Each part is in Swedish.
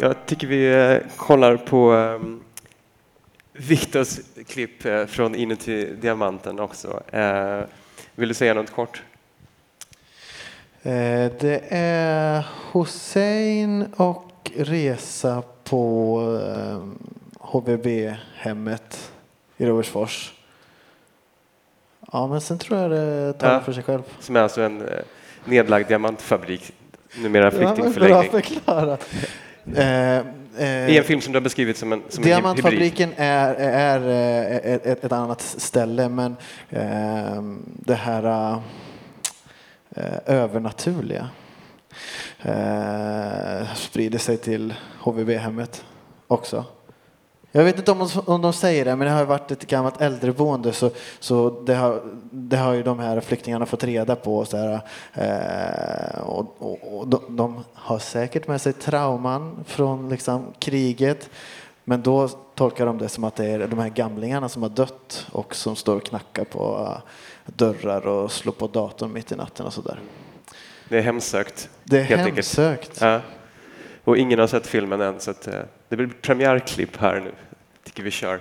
jag tycker vi eh, kollar på um, Viktors klipp eh, från Inuti Diamanten också. Uh, vill du säga något kort? Eh, det är Hussein och resa på eh, HVB-hemmet i Robertsfors. Ja, men sen tror jag det talar ja, för sig själv. Som är alltså en eh, nedlagd diamantfabrik, numera flyktingförläggning. Ja, bra förklarat. Eh, eh, I en film som du har beskrivit som en som Diamantfabriken är, är, är ett, ett, annat ställe, men eh, det här eh, övernaturliga eh, sprider sig till HVB-hemmet också. Jag vet inte om, om de säger det, men det har varit ett gammalt äldreboende så, så det, har, det har ju de här flyktingarna fått reda på. Så här, eh, och, och, och de, de, har säkert med sig trauman från liksom, kriget. Men då tolkar de det som att det är de här gamlingarna som har dött och som står och knackar på uh, dörrar och slår på datorn mitt i natten och sådär. Det är hemsökt. Det är hemsökt. Ja. Och ingen har sett filmen än så att, uh, det blir premiärklipp här nu tycker vi kör.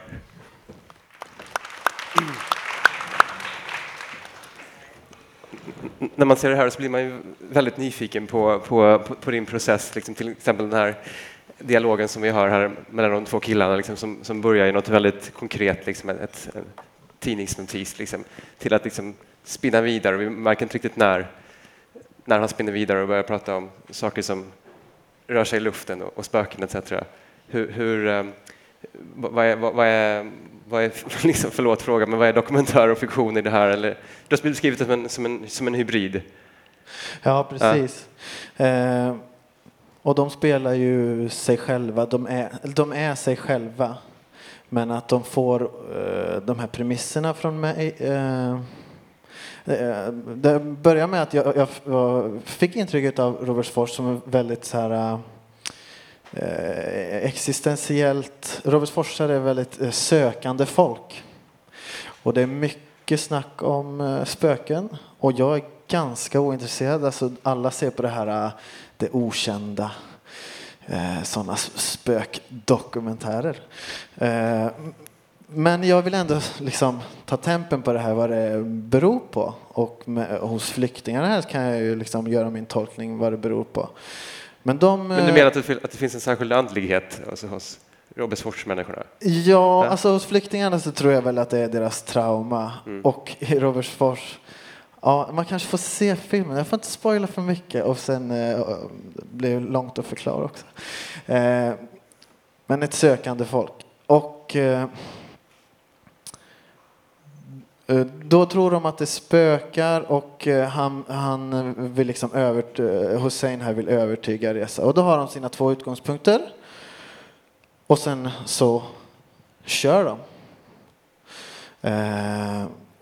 När man ser det här så blir man ju väldigt nyfiken på, på, på, på din process, liksom till exempel den här dialogen som vi har här mellan de två killarna liksom, som, som börjar i något väldigt konkret, liksom, ett, ett, en tidningsnotis, liksom, till att liksom, spinna vidare. Vi märker inte riktigt när, när han spinner vidare och börjar prata om saker som rör sig i luften och, och spöken etc. Hur, hur, um, vad är, vad, är, vad är liksom, förlåt frågan, men vad är dokumentär och fiktion i det här? Eller, du har beskrivit det som en, som en, som en hybrid. Ja, precis. Ja. Eh, och de spelar ju sig själva, de är, de är sig själva. Men att de får uh, de här premisserna från mig. Uh, det börjar med att jag, jag fick intrycket av Robertsfors som väldigt så här, uh, Eh, existentiellt. Robertsforsare är väldigt eh, sökande folk. Och det är mycket snack om eh, spöken. Och jag är ganska ointresserad. Alltså, alla ser på det här det okända. Sådana spökdokumentärer. Men jag vill ändå liksom ta tempen på det här, vad det beror på. Och med, hos flyktingarna här kan jag ju liksom göra min tolkning vad det beror på. Men, de, Men du menar att det, att det finns en särskild andlighet alltså hos Robertsfors-människorna? Ja, ja, alltså hos flyktingarna så tror jag väl att det är deras trauma. Mm. Och i Robertsfors Ja, man kanske får se filmen. Jag får inte spoila för mycket och sen eh, blir det långt att förklara också. Eh, men ett sökande folk. Och eh, eh Eh, då tror de att det spökar och eh, han, han vill liksom övert, eh, Hussein här vill övertyga Reza. Och då har de sina två utgångspunkter. Och sen så kör de.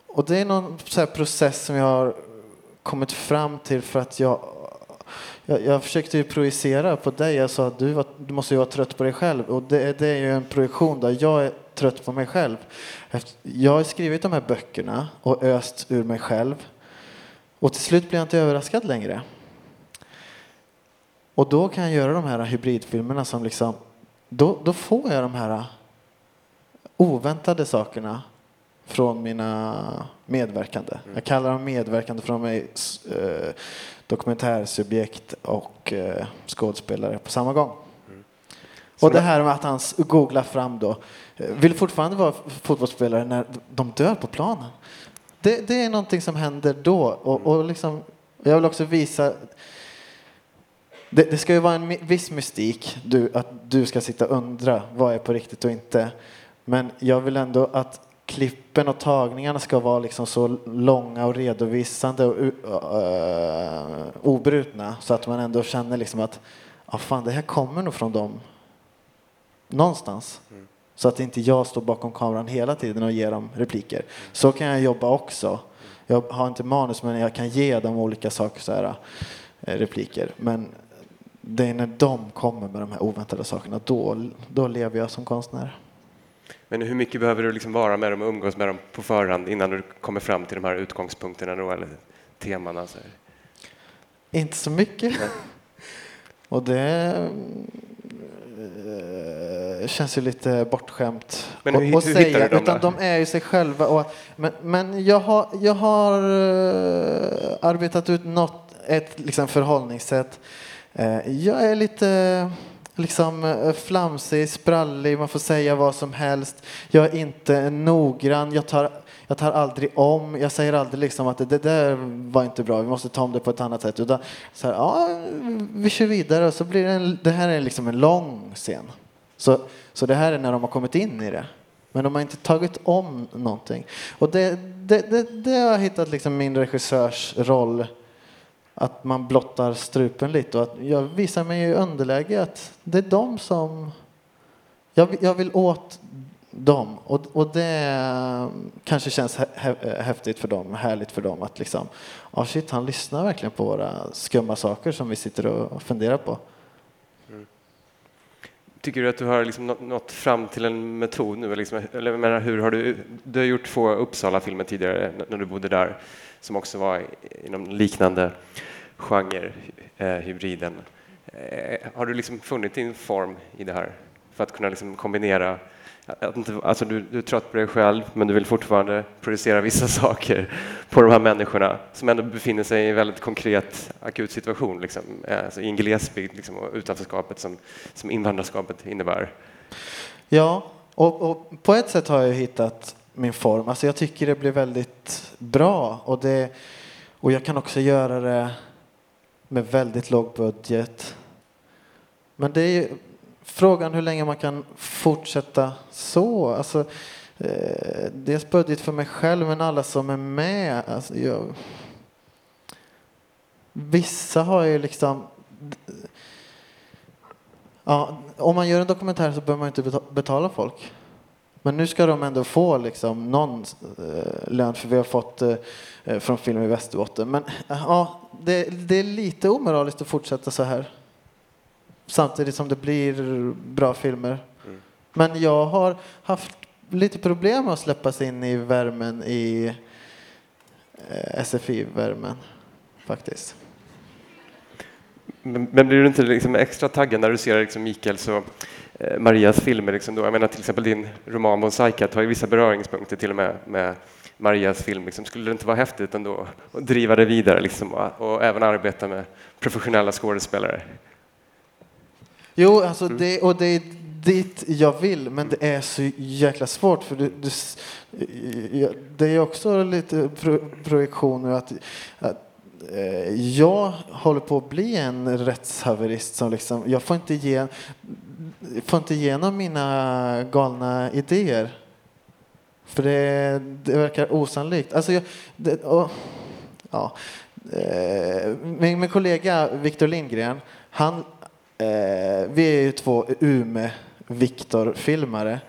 Och det är någon så process som jag har kommit fram till för att jag jag, jag försökte ju projicera på dig. Jag sa att du, var, du måste ju vara trött på dig själv. Och det, det är ju en projektion där jag är trött på mig själv. Jag har skrivit de här böckerna och öst ur mig själv. Och till slut blir jag inte överraskad längre. Och då kan jag göra de här hybridfilmerna som liksom, då, då får jag de här oväntade sakerna från mina medverkande. Mm. Jag kallar dem medverkande från mig eh, dokumentärsubjekt och eh, skådespelare på samma gång. Mm. Och det här med att han googlar fram då, eh, vill fortfarande vara fotbollsspelare när de dör på planen. Det, det är någonting som händer då och, och liksom, jag vill också visa det, det, ska ju vara en viss mystik, du, att du ska sitta och undra vad är på riktigt och inte. Men jag vill ändå att klippen och tagningarna ska vara liksom så långa och redovisande och uh, obrutna så att man ändå känner liksom att ah, fan, det här kommer nog från dem någonstans. Mm. Så att inte jag står bakom kameran hela tiden och ger dem repliker. Så kan jag jobba också. Jag har inte manus men jag kan ge dem olika saker, så här, repliker. Men det är när de kommer med de här oväntade sakerna, då, då lever jag som konstnär. Men hur mycket behöver du liksom vara med dem och umgås med dem på förhand innan du kommer fram till de här utgångspunkterna då, eller temana? Så Inte så mycket. och det, eh, känns ju lite bortskämt Men att- hur- att hittar säga, dem utan då? de är ju sig själva. Och, men, men jag har, jag har eh, arbetat ut något, ett liksom, förhållningssätt. Eh, jag är lite liksom eh, flamsig, sprallig, man får säga vad som helst. Jag är inte noggrann, jag tar, jag tar aldrig om. Jag säger aldrig liksom att det, det där var inte bra, vi måste ta om det på ett annat sätt. Utan så här, ja, vi kör vidare och så blir det, en, det här är liksom en lång scen. Så, så det här är när de har kommit in i det. Men de har inte tagit om någonting. Och det, det, det, det har jag hittat liksom min regissörs roll. Att man blottar strupen lite och att jag visar mig i underläge att det är de som... Jag, vill- jag vill åt dem och, och det kanske känns häftigt för dem, härligt för dem att liksom, ja shit han lyssnar verkligen på våra skumma saker som vi sitter och funderar på. Tycker du att du har liksom nått fram till en metod nu? Liksom, eller menar, hur har du, du har gjort två Uppsala-filmer tidigare när du bodde där som också var inom liknande genre, eh, hybriden. Eh, har du liksom funnit din form i det här för att kunna liksom kombinera alltså du, du är trött på dig själv men du vill fortfarande producera vissa saker på de här människorna som ändå befinner sig i en väldigt konkret akut situation liksom, eh, alltså i en glesbygd liksom, och utanförskapet som, som invandrarskapet innebär. Ja, och, och på ett sätt har jag hittat min form. Alltså jag tycker det blir väldigt bra och, det, och jag kan också göra det med väldigt låg budget. Men det är ju frågan hur länge man kan fortsätta så. Alltså, eh, dels budget för mig själv men alla som är med. Alltså jag, vissa har ju liksom Ja, om man gör en dokumentär så behöver man inte betala folk. Men nu ska de ändå få liksom någon eh, lön för vi har fått eh, eh från Film i Västerbotten. Men ja, det, det är lite omoraliskt att fortsätta så här. Samtidigt som det blir bra filmer. Mm. Men jag har haft lite problem med att släppas in i värmen i eh, SFI-värmen faktiskt. Men, men blir du inte liksom extra taggad när du ser liksom Mikaels och eh, Marias filmer? Liksom då? Jag menar till exempel din roman Bonsai-katt har ju vissa beröringspunkter till och med med Marias film. Liksom. Skulle det inte vara häftigt ändå att driva det vidare liksom, och, och även arbeta med professionella skådespelare? Jo, alltså Mm. det, och det är dit jag vill, men det är så jäkla svårt för du, du, s- ja, det är också lite pro, projektion nu att, att eh, jag håller på att bli en rättshaverist som liksom, jag får inte, ge, får inte igenom mina galna idéer. För det, det verkar osannolikt. Alltså jag, det, och, ja. Eh, Min, min kollega Viktor Lindgren, han, eh, vi är ju två Ume-Viktor-filmare.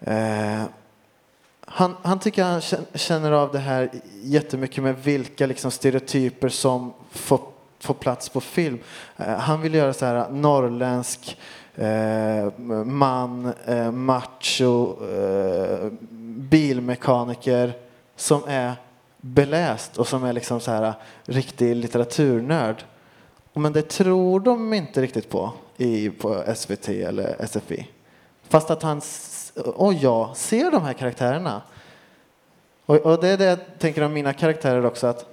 Eh, han, han tycker han känner av det här jättemycket med vilka liksom stereotyper som får, får plats på film. Eh, han vill göra så här norrländsk eh, man, eh, macho, eh, bilmekaniker som är beläst och som är liksom så här riktig litteraturnörd. Men det tror de inte riktigt på i, på SVT eller SFI. Fast att han och jag ser de här karaktärerna. Och, och det är det jag tänker om mina karaktärer också att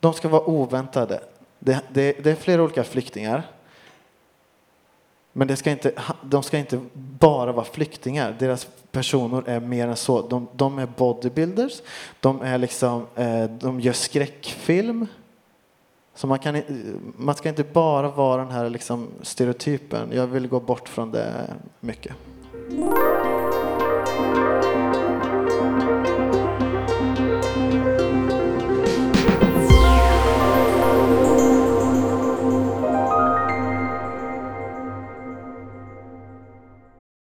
de ska vara oväntade. Det, det, det är flera olika flyktingar. Men det ska inte, de ska inte bara vara flyktingar. Deras personer är mer än så. De, de är bodybuilders. De, är liksom, eh, de gör skräckfilm. Så man, kan, man ska inte bara vara den här liksom stereotypen. Jag vill gå bort från det mycket.